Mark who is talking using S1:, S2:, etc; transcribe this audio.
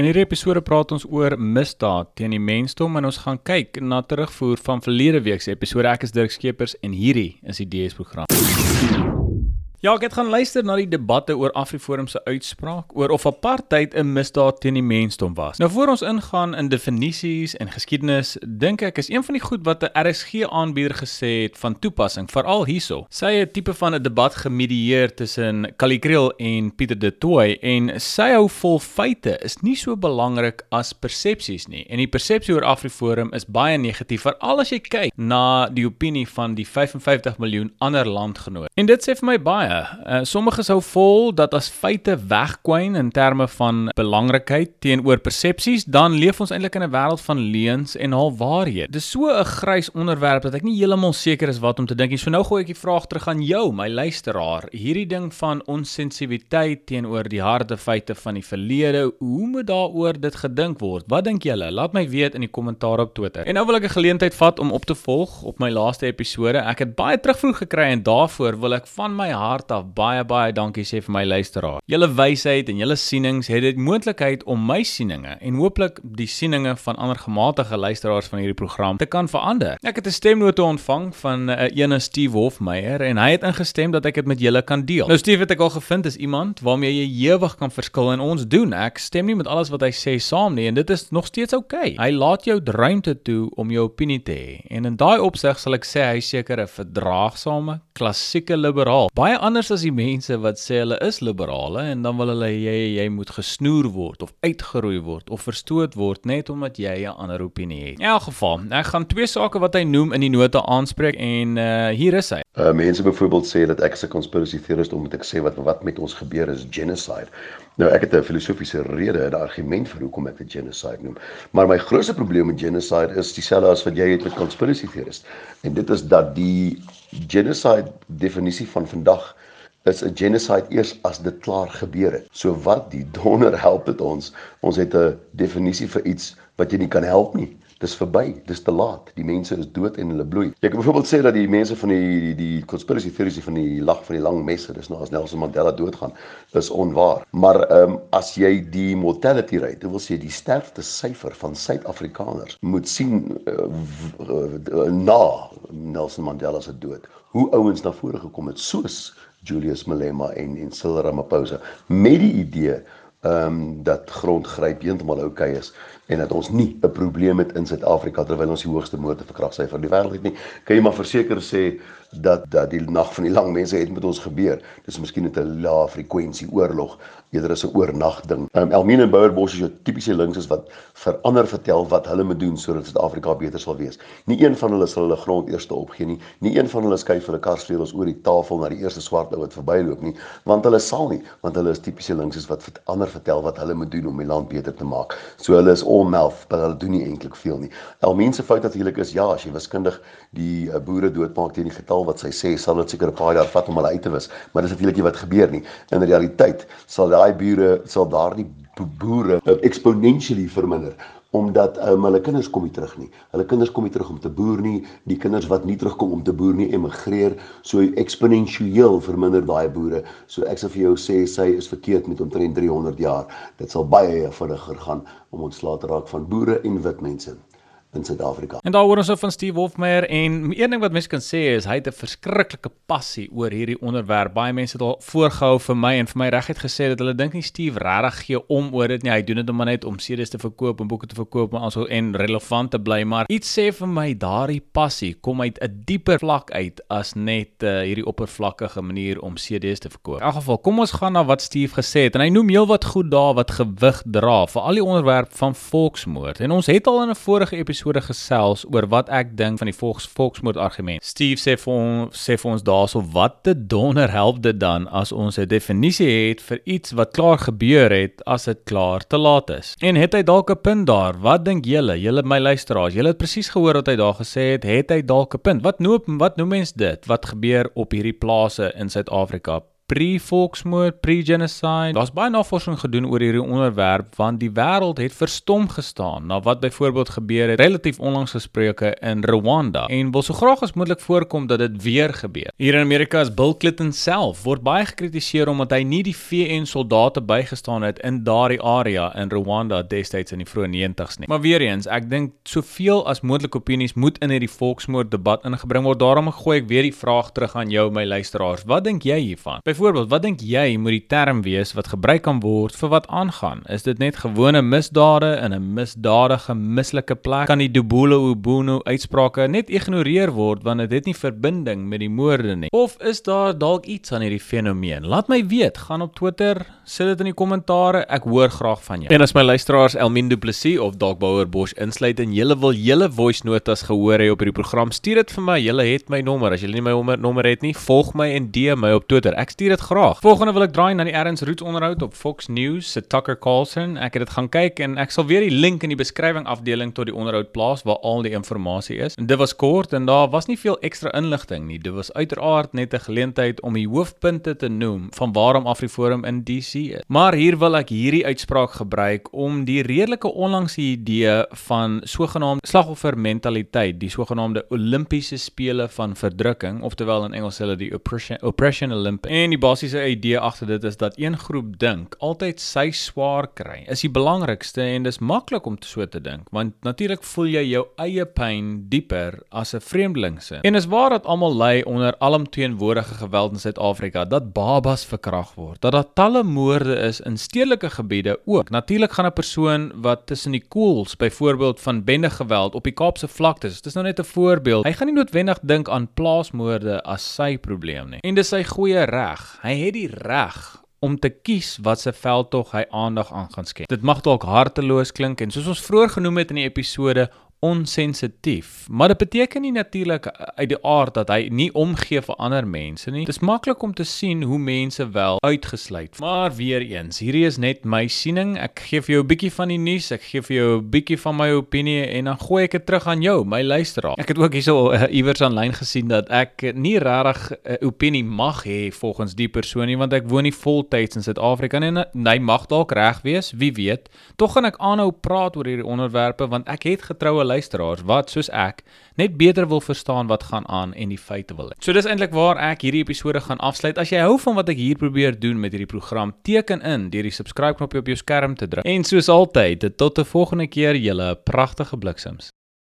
S1: In hierdie episode praat ons oor misdaad teen die mensdom en ons gaan kyk na terugvoer van verlede week se episode. Ek is Dirk Skeepers en hierdie is die DS program. Ja, ek het gaan luister na die debatte oor Afriforum se uitspraak oor of apartheid 'n misdaad teen die mensdom was. Nou voor ons ingaan in definisies en geskiedenis, dink ek is een van die goed wat 'n RSG aanbieder gesê het van toepassing, veral hierso. Sy het 'n tipe van 'n debat gemedieer tussen Kalikreel en Pieter de Tooy en sy hou vol feite is nie so belangrik as persepsies nie. En die persepsie oor Afriforum is baie negatief, veral as jy kyk na die opinie van die 55 miljoen ander landgenote. En dit sê vir my baie Uh, sommige sou vol dat as feite wegkwyn in terme van belangrikheid teenoor persepsies, dan leef ons eintlik in 'n wêreld van leuns en halwaarhede. Dis so 'n grys onderwerp dat ek nie heeltemal seker is wat om te dink nie. So nou gooi ek die vraag terug aan jou, my luisteraar. Hierdie ding van onsensitiwiteit teenoor die harde feite van die verlede, hoe moet daaroor dit gedink word? Wat dink julle? Laat my weet in die kommentaar op Twitter. En nou wil ek 'n geleentheid vat om op te volg op my laaste episode. Ek het baie terugvoer gekry en daarvoor wil ek van my hart hart af baie baie dankie sê vir my luisteraar. Julle wysheid en julle sienings het dit moontlikheid om my sieninge en hooplik die sieninge van ander gematige luisteraars van hierdie program te kan verander. Ek het 'n stemnote ontvang van 'n uh, ene Steve Hofmeyer en hy het ingestem dat ek dit met julle kan deel. Nou Steve het ek al gevind is iemand waarmee jy ewig kan verskil en ons doen. Ek stem nie met alles wat hy sê saam nie en dit is nog steeds oukei. Okay. Hy laat jou ruimte toe om jou opinie te hê. En in daai opsig sal ek sê hy seker 'n verdraagsame, klassieke liberaal. Baie anders as die mense wat sê hulle is liberale en dan wil hulle jy jy moet gesnoer word of uitgeroei word of verstoot word net omdat jy 'n ander opinie het. In elk geval, ek gaan twee sake wat hy noem in die nota aanspreek en uh hier is hy.
S2: Uh mense byvoorbeeld sê dat ek 'n conspiracy theorist omdat ek sê wat wat met ons gebeur is genocide. Nou ek het 'n filosofiese rede, 'n argument vir hoekom ek dit genocide noem. Maar my grootste probleem met genocide is dieselfde as wat jy het met conspiracy theorist. En dit is dat die genocide definisie van vandag is 'n genocide eers as dit klaar gebeur het. So wat die donder help dit ons? Ons het 'n definisie vir iets wat jy nie kan help nie. Dis verby, dis te laat. Die mense is dood en hulle bloei. Jy kan byvoorbeeld sê dat die mense van die die, die conspiracy theories van die lag van die lang messe, dis nou as Nelson Mandela doodgaan, is onwaar. Maar ehm um, as jy die mortality rate, dit wil sê die sterfte syfer van Suid-Afrikaners moet sien uh, uh, na Nelson Mandela se dood, hoe ouens na vore gekom het soos Julius Malema en en Cyril Ramaphosa met die idee ehm um, dat grondgryp heeltemal oukei is en dat ons nie 'n probleem het in Suid-Afrika terwyl ons die hoogste moorde verkragsyfer in die wêreld het nie. Kan jy maar verseker sê dat dat die nag van die lang mense het met ons gebeur. Dis miskien net 'n lae frekwensie oorlog eerder as 'n oornag ding. Um, Elmine Bouwerbos is jou tipiese links is wat verander vertel wat hulle moet doen sodat Suid-Afrika beter sal wees. Nie een van hulle sal hulle grond eerste opgee nie. Nie een van hulle skuif hulle karsvleels oor die tafel na die eerste swart ou wat verbyloop nie, want hulle sal nie, want hulle is tipiese links is wat verander vertel wat hulle moet doen om die land beter te maak. So hulle is mouth, maar hulle doen nie eintlik veel nie. Elmine se fout natuurlik is ja, as jy wiskundig die uh, boere doodmaak teen die getal geval wat sy sê sal dit seker 'n paar jaar vat om hulle uit te wis, maar dis natuurlik nie wat gebeur nie. In realiteit sal daai bure sal daardie boere exponentially verminder omdat um, hulle kinders kom nie terug nie. Hulle kinders kom nie terug om te boer nie. Die kinders wat nie terugkom om te boer nie, emigreer. So eksponensieel verminder daai boere. So ek sal vir jou sê sy is verkeerd met omtrent 300 jaar. Dit sal baie vinniger gaan om ontslae te raak van boere en wit mense in Suid-Afrika.
S1: En daar hoor ons van Steve Wolfmeyer en een ding wat mense kan sê is hy het 'n verskriklike passie oor hierdie onderwerp. Baie mense het al voorgehou vir my en vir my reguit gesê dat hulle dink nie Steve regtig gee om oor dit nie. Hy doen dit maar net om sedes te verkoop en boeke te verkoop maar also en relevant te bly, maar iets sê vir my daardie passie kom uit 'n dieper vlak uit as net uh, hierdie oppervlakkige manier om sedes te verkoop. In elk geval, kom ons gaan na wat Steve gesê het en hy noem heelwat goed daar wat gewig dra vir al die onderwerp van volksmoord. En ons het al in 'n vorige episode episode gesels oor wat ek dink van die volks volksmoord argument. Steve sê vir ons sê vir ons daarso wat te donder help dit dan as ons 'n definisie het vir iets wat klaar gebeur het as dit klaar te laat is. En het hy dalk 'n punt daar? Wat dink julle? Julle my luisteraars, julle het presies gehoor wat hy daar gesê het. Het hy dalk 'n punt? Wat noem wat noem mens dit? Wat gebeur op hierdie plase in Suid-Afrika? Pre-volksmoord, pre-genocide. Daar's baie navorsing gedoen oor hierdie onderwerp want die wêreld het verstom gestaan na wat byvoorbeeld gebeur het relatief onlangs gespreke in Rwanda en wil so graag as moontlik voorkom dat dit weer gebeur. Hier in Amerika is Bill Clinton self word baie gekritiseer omdat hy nie die VN soldate bygestaan het in daardie area in Rwanda destyds in die vroeë 90's nie. Maar weer eens, ek dink soveel as moontlik opinies moet in hierdie volksmoord debat ingebring word. Daarom gooi ek weer die vraag terug aan jou my luisteraars. Wat dink jy hiervan? Byvoorbeeld, wat dink jy moet die term wees wat gebruik kan word vir wat aangaan? Is dit net gewone misdade in 'n misdadige, mislike plek? Kan die Dubula Ubuntu uitsprake net ignoreer word want dit het nie verbinding met die moorde nie? Of is daar dalk iets aan hierdie fenomeen? Laat my weet. Gaan op Twitter, sit dit in die kommentare. Ek hoor graag van jou. En as my luisteraars Elmin Du Plessis of dalk Bouwer Bosch insluit en julle wil julle voice notas gehoor hê op hierdie program, stuur dit vir my. Julle het my nommer. As julle nie my nommer het nie, volg my en DM my op Twitter. Ek stuur dit graag. Volgende wil ek draai na die Erns Roots onderhoud op Fox News se Tucker Carlson. Ek het dit gaan kyk en ek sal weer die link in die beskrywing afdeling tot die onderhoud plaas waar al die inligting is. En dit was kort en daar was nie veel ekstra inligting nie. Dit was uiteraard net 'n geleentheid om die hoofpunte te noem van waarom AfriForum in DC is. Maar hier wil ek hierdie uitspraak gebruik om die redelike onlangse idee van sogenaamde slagoffermentaliteit, die sogenaamde Olimpiese spele van verdrukking, oftewel in Engels hulle die oppression, oppression Olympics. En die basiese idee agter dit is dat een groep dink altyd sy swaar kry is die belangrikste en dis maklik om so te dink, want natuurlik voel jy jou eie pyn dieper as 'n vreemdeling se. En is waar dat almal ly onder alomteenwoordige geweld in Suid-Afrika, dat babas verkragt word, dat daar talle moorde is in stedelike gebiede ook. Natuurlik gaan 'n persoon wat tussen die koels, byvoorbeeld van bende geweld op die Kaapse vlaktes, dis nou net 'n voorbeeld. Hy gaan nie noodwendig dink aan plaasmoorde as sy probleem nie. En dis sy goeie reg. Hy het die reg om te kies wat se veldtog hy aandag aan gaan skenk. Dit mag dalk harteloos klink en soos ons vroeër genoem het in die episode onsensitief. Maar dit beteken nie natuurlik uit die aard dat hy nie omgee vir ander mense nie. Dit is maklik om te sien hoe mense wel uitgesluit. Maar weer eens, hierdie is net my siening. Ek gee vir jou 'n bietjie van die nuus, ek gee vir jou 'n bietjie van my opinie en dan gooi ek dit terug aan jou, my luisteraar. Ek het ook hierso uh, iewers aanlyn gesien dat ek nie regtig 'n uh, opinie mag hê volgens die persoon nie want ek woon nie voltyds in Suid-Afrika en uh, hy mag dalk reg wees, wie weet. Tog gaan ek aanhou praat oor hierdie onderwerpe want ek het getroue luisteraars wat soos ek net beter wil verstaan wat gaan aan en die feite wil hê. So dis eintlik waar ek hierdie episode gaan afsluit. As jy hou van wat ek hier probeer doen met hierdie program, teken in deur die subscribe knoppie op jou skerm te druk. En soos altyd, tot 'n volgende keer, julle pragtige bliksems.